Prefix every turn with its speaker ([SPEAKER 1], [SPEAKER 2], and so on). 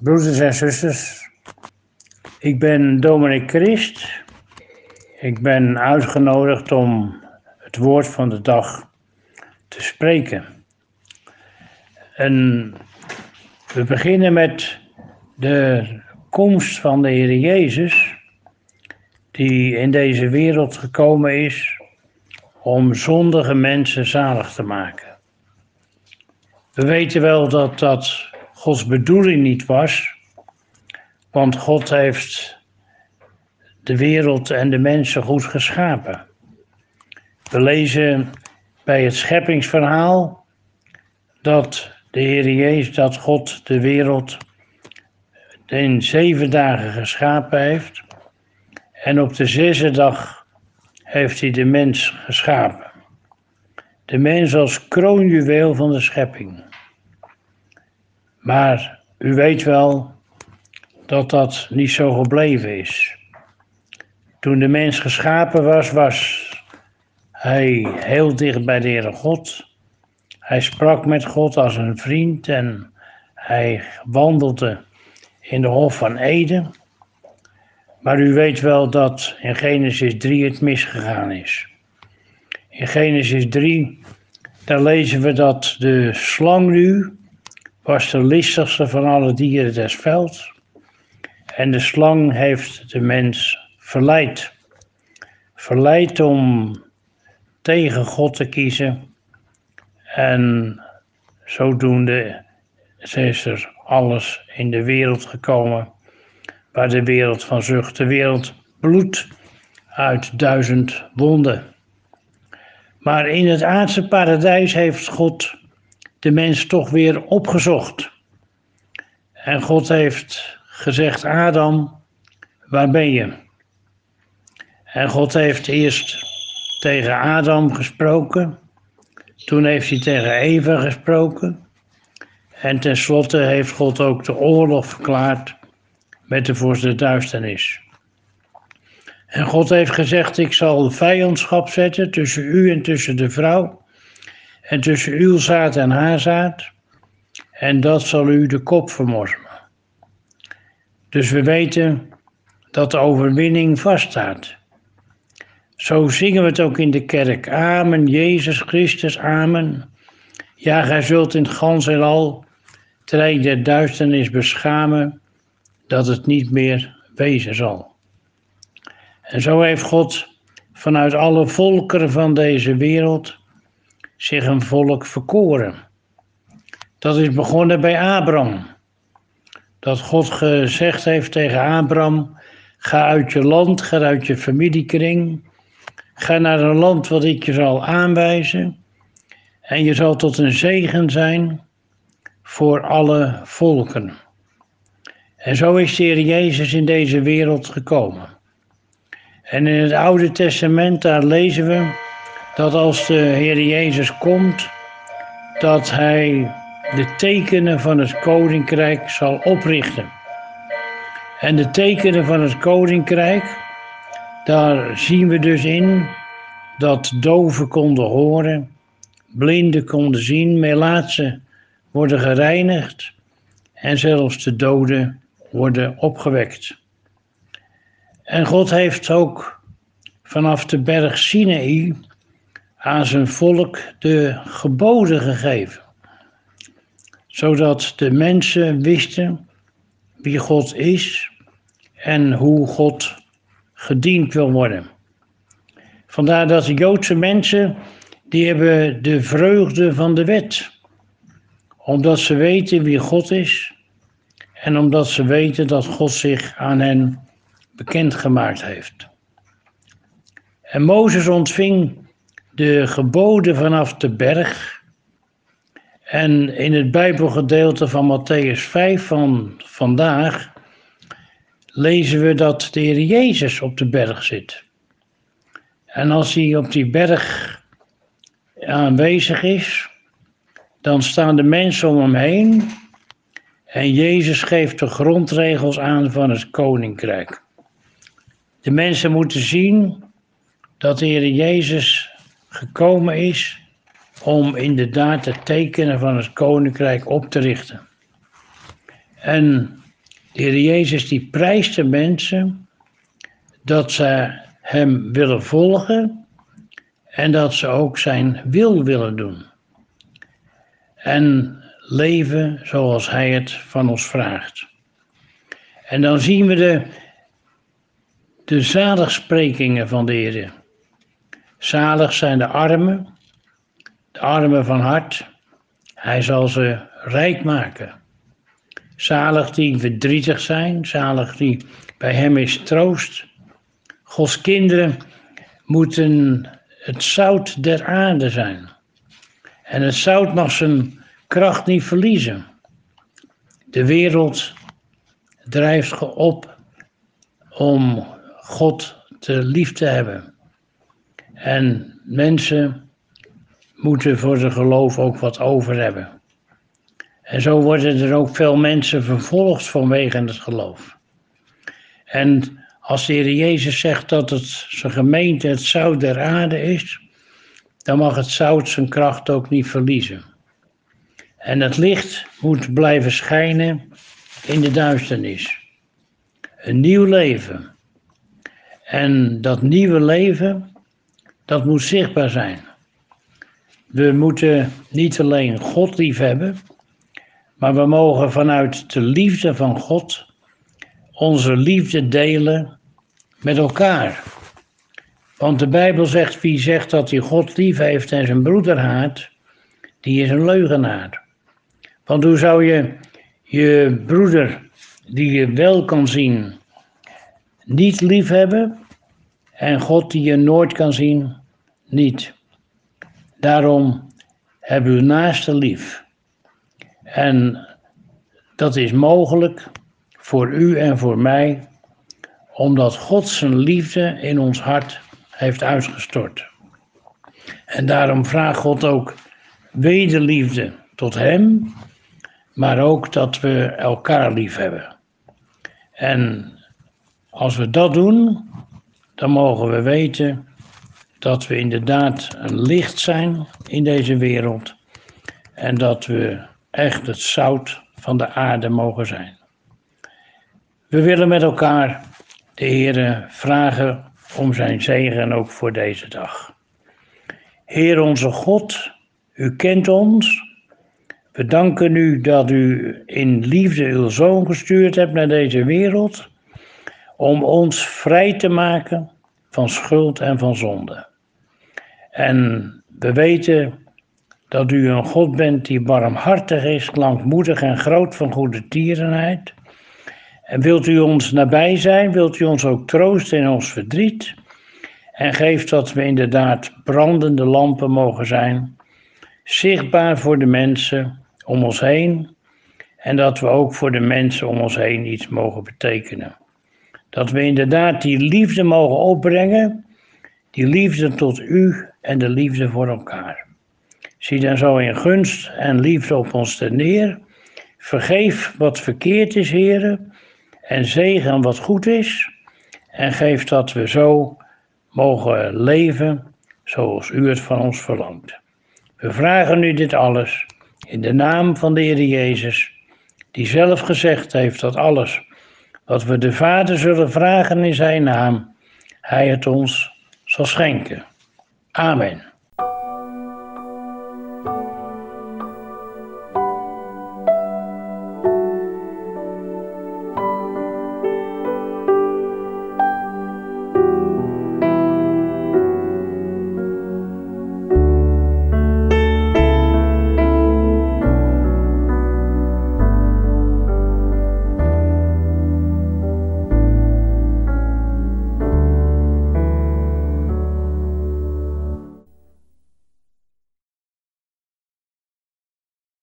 [SPEAKER 1] broeders en zusters. Ik ben Dominic Christ. Ik ben uitgenodigd om het woord van de dag te spreken. En we beginnen met de komst van de Heer Jezus, die in deze wereld gekomen is om zondige mensen zalig te maken. We weten wel dat dat Gods bedoeling niet was, want God heeft de wereld en de mensen goed geschapen. We lezen bij het scheppingsverhaal dat de Heer Jezus, dat God de wereld in zeven dagen geschapen heeft. En op de zesde dag heeft hij de mens geschapen. De mens als kroonjuweel van de schepping. Maar u weet wel dat dat niet zo gebleven is. Toen de mens geschapen was, was hij heel dicht bij de Heere God. Hij sprak met God als een vriend en hij wandelde in de Hof van Eden. Maar u weet wel dat in Genesis 3 het misgegaan is. In Genesis 3, daar lezen we dat de slang nu was de listigste van alle dieren des velds. En de slang heeft de mens verleid. Verleid om tegen God te kiezen. En zodoende is er alles in de wereld gekomen. Waar de wereld van zucht, de wereld bloed uit duizend wonden. Maar in het aardse paradijs heeft God de mens toch weer opgezocht. En God heeft gezegd: Adam, waar ben je? En God heeft eerst tegen Adam gesproken. Toen heeft hij tegen Eva gesproken. En tenslotte heeft God ook de oorlog verklaard met de vorst de duisternis. En God heeft gezegd: Ik zal vijandschap zetten tussen u en tussen de vrouw en tussen uw zaad en haar zaad, en dat zal u de kop vermorsen. Dus we weten dat de overwinning vaststaat. Zo zingen we het ook in de kerk. Amen, Jezus Christus, amen. Ja, gij zult in het gans en al trein der duisternis beschamen, dat het niet meer wezen zal. En zo heeft God vanuit alle volkeren van deze wereld zich een volk verkoren. Dat is begonnen bij Abraham. Dat God gezegd heeft tegen Abraham: ga uit je land, ga uit je familiekring, ga naar een land wat ik je zal aanwijzen. En je zal tot een zegen zijn voor alle volken. En zo is de Heer Jezus in deze wereld gekomen. En in het Oude Testament, daar lezen we dat als de Heer Jezus komt, dat Hij de tekenen van het koninkrijk zal oprichten. En de tekenen van het koninkrijk, daar zien we dus in dat doven konden horen, blinden konden zien, melaatsen worden gereinigd en zelfs de doden worden opgewekt. En God heeft ook vanaf de berg Sinaï aan zijn volk de geboden gegeven, zodat de mensen wisten wie God is en hoe God gediend wil worden. Vandaar dat de Joodse mensen, die hebben de vreugde van de wet, omdat ze weten wie God is en omdat ze weten dat God zich aan hen bekendgemaakt heeft. En Mozes ontving de geboden vanaf de berg. En in het Bijbelgedeelte van Matthäus 5 van vandaag, lezen we dat de Heer Jezus op de berg zit. En als hij op die berg aanwezig is, dan staan de mensen om hem heen en Jezus geeft de grondregels aan van het koninkrijk. De mensen moeten zien dat de Heer Jezus gekomen is om inderdaad de tekenen van het koninkrijk op te richten. En de Heer Jezus die prijst de mensen dat ze hem willen volgen en dat ze ook zijn wil willen doen. En leven zoals hij het van ons vraagt. En dan zien we de, de zaligsprekingen van de Heer. Zalig zijn de armen, de armen van hart. Hij zal ze rijk maken. Zalig die verdrietig zijn, zalig die bij hem is troost. Gods kinderen moeten het zout der aarde zijn. En het zout mag zijn kracht niet verliezen. De wereld drijft op om God te lief te hebben. En mensen moeten voor zijn geloof ook wat over hebben. En zo worden er ook veel mensen vervolgd vanwege het geloof. En als de Heer Jezus zegt dat het zijn gemeente het zout der aarde is, dan mag het zout zijn kracht ook niet verliezen. En het licht moet blijven schijnen in de duisternis. Een nieuw leven. En dat nieuwe leven, dat moet zichtbaar zijn. We moeten niet alleen God lief hebben, maar we mogen vanuit de liefde van God onze liefde delen met elkaar. Want de Bijbel zegt, wie zegt dat hij God lief heeft en zijn broeder haat, die is een leugenaar. Want hoe zou je je broeder, die je wel kan zien, niet lief hebben en God die je nooit kan zien, niet. Daarom heb uw naaste lief. En dat is mogelijk voor u en voor mij, omdat God zijn liefde in ons hart heeft uitgestort. En daarom vraagt God ook wederliefde tot Hem, maar ook dat we elkaar lief hebben. En als we dat doen, dan mogen we weten dat we inderdaad een licht zijn in deze wereld en dat we echt het zout van de aarde mogen zijn. We willen met elkaar de Heer vragen om zijn zegen ook voor deze dag. Heer onze God, u kent ons. We danken u dat u in liefde uw zoon gestuurd hebt naar deze wereld om ons vrij te maken van schuld en van zonde. En we weten dat u een God bent die barmhartig is, langmoedig en groot van goede tierenheid. En wilt u ons nabij zijn, wilt u ons ook troosten in ons verdriet. En geeft dat we inderdaad brandende lampen mogen zijn, zichtbaar voor de mensen om ons heen. En dat we ook voor de mensen om ons heen iets mogen betekenen. Dat we inderdaad die liefde mogen opbrengen, die liefde tot u en de liefde voor elkaar. Zie dan zo in gunst en liefde op ons ten neer. Vergeef wat verkeerd is, heren, en zegen wat goed is. En geef dat we zo mogen leven zoals u het van ons verlangt. We vragen u dit alles in de naam van de Heer Jezus, die zelf gezegd heeft dat alles wat we de Vader zullen vragen in zijn naam, Hij het ons zal schenken. Amen.